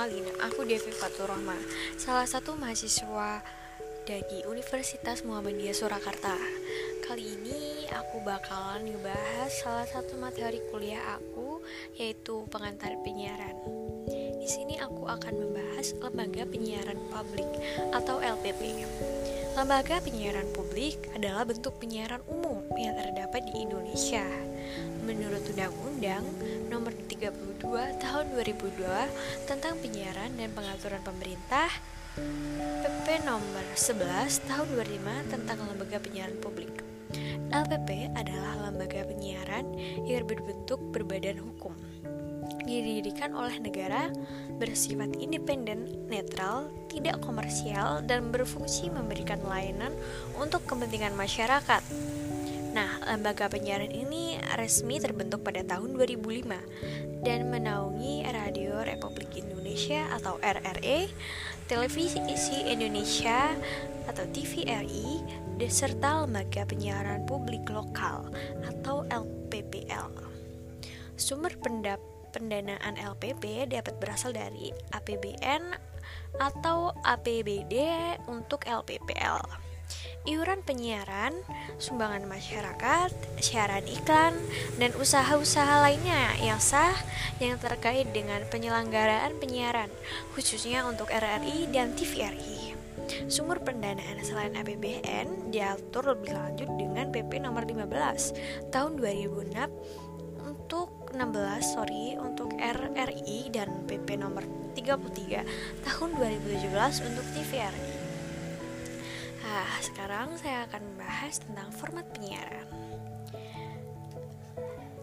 kenalin, aku Devi Fatur Rahma, salah satu mahasiswa dari Universitas Muhammadiyah Surakarta. Kali ini aku bakalan ngebahas salah satu materi kuliah aku, yaitu pengantar penyiaran. Di sini aku akan membahas lembaga penyiaran publik atau LPP. Lembaga penyiaran publik adalah bentuk penyiaran umum yang terdapat di Indonesia. Menurut Undang-Undang Nomor 32 Tahun 2002 tentang Penyiaran dan Pengaturan Pemerintah, PP Nomor 11 Tahun 2005 tentang Lembaga Penyiaran Publik. LPP adalah lembaga penyiaran yang berbentuk berbadan hukum didirikan oleh negara, bersifat independen, netral, tidak komersial, dan berfungsi memberikan layanan untuk kepentingan masyarakat. Nah, lembaga penyiaran ini resmi terbentuk pada tahun 2005 dan menaungi Radio Republik Indonesia atau RRE, Televisi Indonesia atau TVRI, serta lembaga penyiaran publik lokal atau LPPL. Sumber pendap pendanaan LPP dapat berasal dari APBN atau APBD untuk LPPL iuran penyiaran, sumbangan masyarakat, siaran iklan, dan usaha-usaha lainnya yang sah yang terkait dengan penyelenggaraan penyiaran, khususnya untuk RRI dan TVRI. Sumber pendanaan selain APBN diatur lebih lanjut dengan PP nomor 15 tahun 2006 untuk 16 sorry untuk RRI dan PP nomor 33 tahun 2017 untuk TVRI. Nah, sekarang saya akan membahas tentang format penyiaran.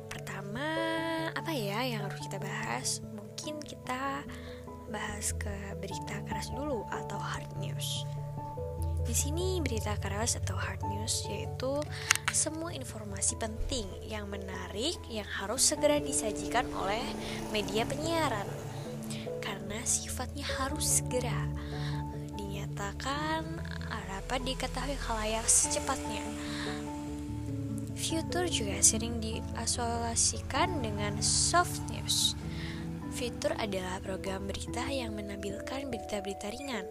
Pertama, apa ya yang harus kita bahas? Mungkin kita bahas ke berita keras dulu atau hard news. Di sini berita keras atau hard news yaitu semua informasi penting yang menarik yang harus segera disajikan oleh media penyiaran karena sifatnya harus segera dinyatakan dapat diketahui khalayak secepatnya. Future juga sering diasosiasikan dengan soft news. Fitur adalah program berita yang menampilkan berita-berita ringan.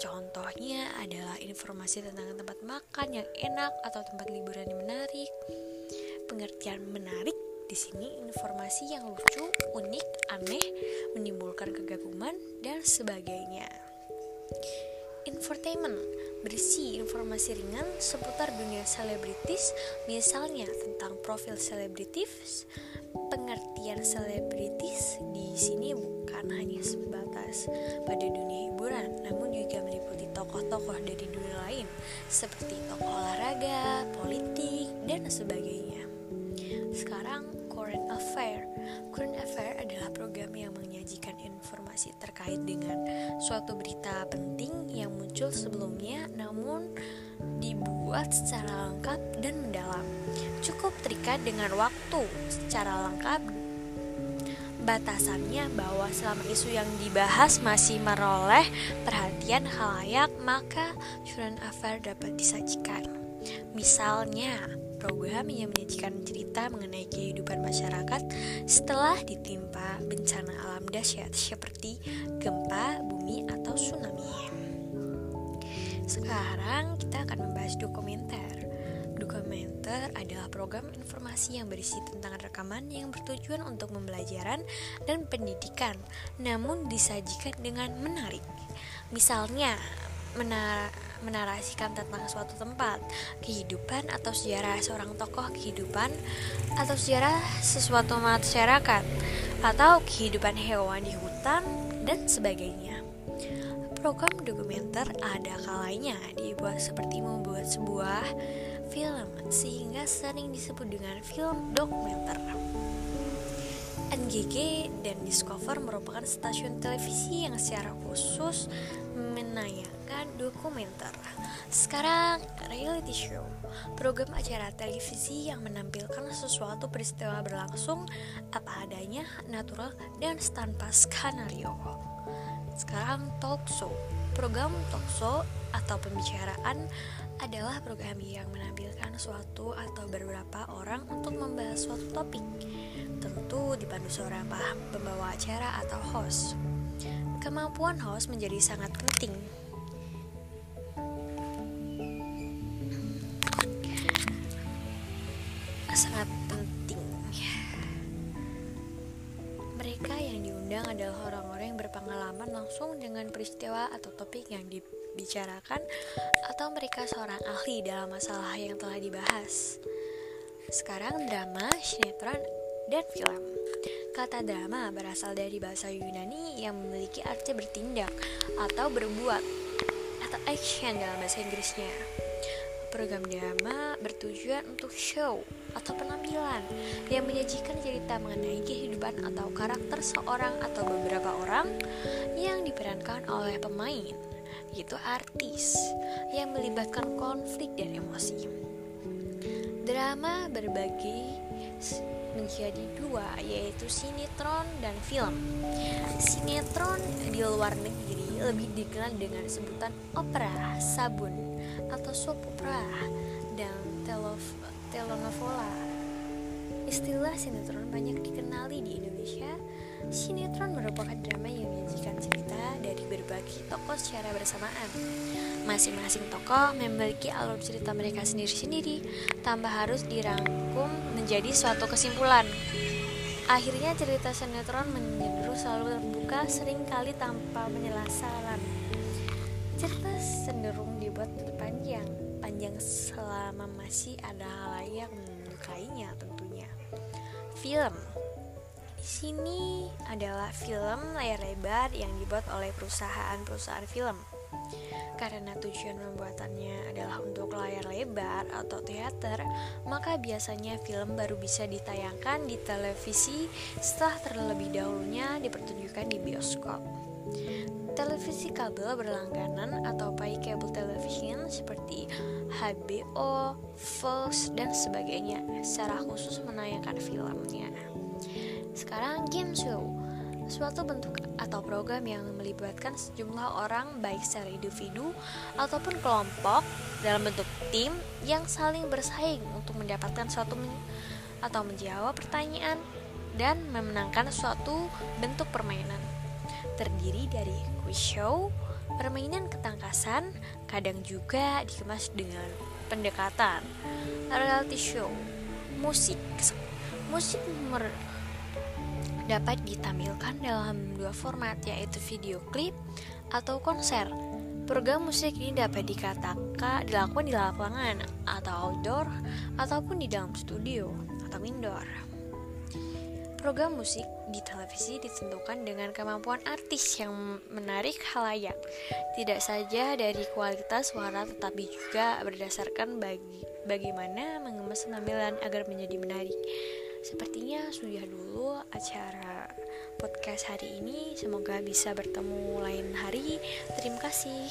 Contohnya adalah informasi tentang tempat makan yang enak atau tempat liburan yang menarik. Pengertian menarik di sini informasi yang lucu, unik, aneh, menimbulkan kegaguman dan sebagainya. Infotainment berisi informasi ringan seputar dunia selebritis, misalnya tentang profil selebritis. Pengertian selebritis di sini bukan hanya sebatas pada dunia hiburan, namun juga meliputi tokoh-tokoh dari dunia lain seperti tokoh olahraga, politik, dan sebagainya. Sekarang current affair. Current affair adalah program yang menyajikan informasi terkait dengan suatu berita penting yang muncul sebelumnya namun dibuat secara lengkap dan mendalam. Cukup terikat dengan waktu secara lengkap batasannya bahwa selama isu yang dibahas masih meroleh perhatian halayak maka current affair dapat disajikan. Misalnya, program yang menyajikan cerita mengenai kehidupan masyarakat setelah ditimpa bencana alam dahsyat seperti gempa, bumi, atau tsunami. Sekarang kita akan membahas dokumenter. Dokumenter adalah program informasi yang berisi tentang rekaman yang bertujuan untuk pembelajaran dan pendidikan, namun disajikan dengan menarik. Misalnya, menar menarasikan tentang suatu tempat, kehidupan atau sejarah seorang tokoh kehidupan atau sejarah sesuatu masyarakat atau kehidupan hewan di hutan dan sebagainya. Program dokumenter ada kalanya dibuat seperti membuat sebuah film sehingga sering disebut dengan film dokumenter. NGG dan Discover merupakan stasiun televisi yang secara khusus menayangkan dokumenter. Sekarang, reality show, program acara televisi yang menampilkan sesuatu peristiwa berlangsung apa adanya, natural, dan tanpa skenario. Sekarang, talk show, program talk show atau pembicaraan adalah program yang menampilkan suatu atau beberapa orang untuk membahas suatu topik tentu dipandu seorang pembawa acara atau host. Kemampuan host menjadi sangat penting. Sangat penting. Mereka yang diundang adalah orang-orang yang berpengalaman langsung dengan peristiwa atau topik yang dibicarakan atau mereka seorang ahli dalam masalah yang telah dibahas. Sekarang drama, sinetron, dan film. Kata drama berasal dari bahasa Yunani yang memiliki arti bertindak atau berbuat atau action dalam bahasa Inggrisnya. Program drama bertujuan untuk show atau penampilan yang menyajikan cerita mengenai kehidupan atau karakter seorang atau beberapa orang yang diperankan oleh pemain, yaitu artis, yang melibatkan konflik dan emosi. Drama berbagi menjadi dua, yaitu sinetron dan film. Sinetron di luar negeri lebih dikenal dengan sebutan opera, sabun, atau soap opera, dan telenovela. Istilah sinetron banyak dikenali di Indonesia. Sinetron merupakan drama yang menyajikan cerita dari berbagai tokoh secara bersamaan. Masing-masing tokoh memiliki alur cerita mereka sendiri-sendiri, tanpa harus dirangkum menjadi suatu kesimpulan. Akhirnya cerita sinetron menyeluruh selalu terbuka sering kali tanpa penyelesaian. Cerita cenderung dibuat panjang, panjang selama masih ada hal yang menyukainya tentunya. Film sini adalah film layar lebar yang dibuat oleh perusahaan-perusahaan film karena tujuan pembuatannya adalah untuk layar lebar atau teater, maka biasanya film baru bisa ditayangkan di televisi setelah terlebih dahulunya dipertunjukkan di bioskop. Televisi kabel berlangganan atau pay cable television seperti HBO, Fox, dan sebagainya secara khusus menayangkan filmnya. Sekarang game show suatu bentuk atau program yang melibatkan sejumlah orang baik secara individu ataupun kelompok dalam bentuk tim yang saling bersaing untuk mendapatkan suatu men atau menjawab pertanyaan dan memenangkan suatu bentuk permainan. Terdiri dari quiz show, permainan ketangkasan, kadang juga dikemas dengan pendekatan, reality show, musik, musik mer dapat ditampilkan dalam dua format yaitu video klip atau konser. Program musik ini dapat dikatakan dilakukan di lapangan atau outdoor ataupun di dalam studio atau indoor. Program musik di televisi ditentukan dengan kemampuan artis yang menarik halayak, tidak saja dari kualitas suara tetapi juga berdasarkan bagi bagaimana mengemas penampilan agar menjadi menarik. Sepertinya sudah dulu acara podcast hari ini. Semoga bisa bertemu lain hari. Terima kasih.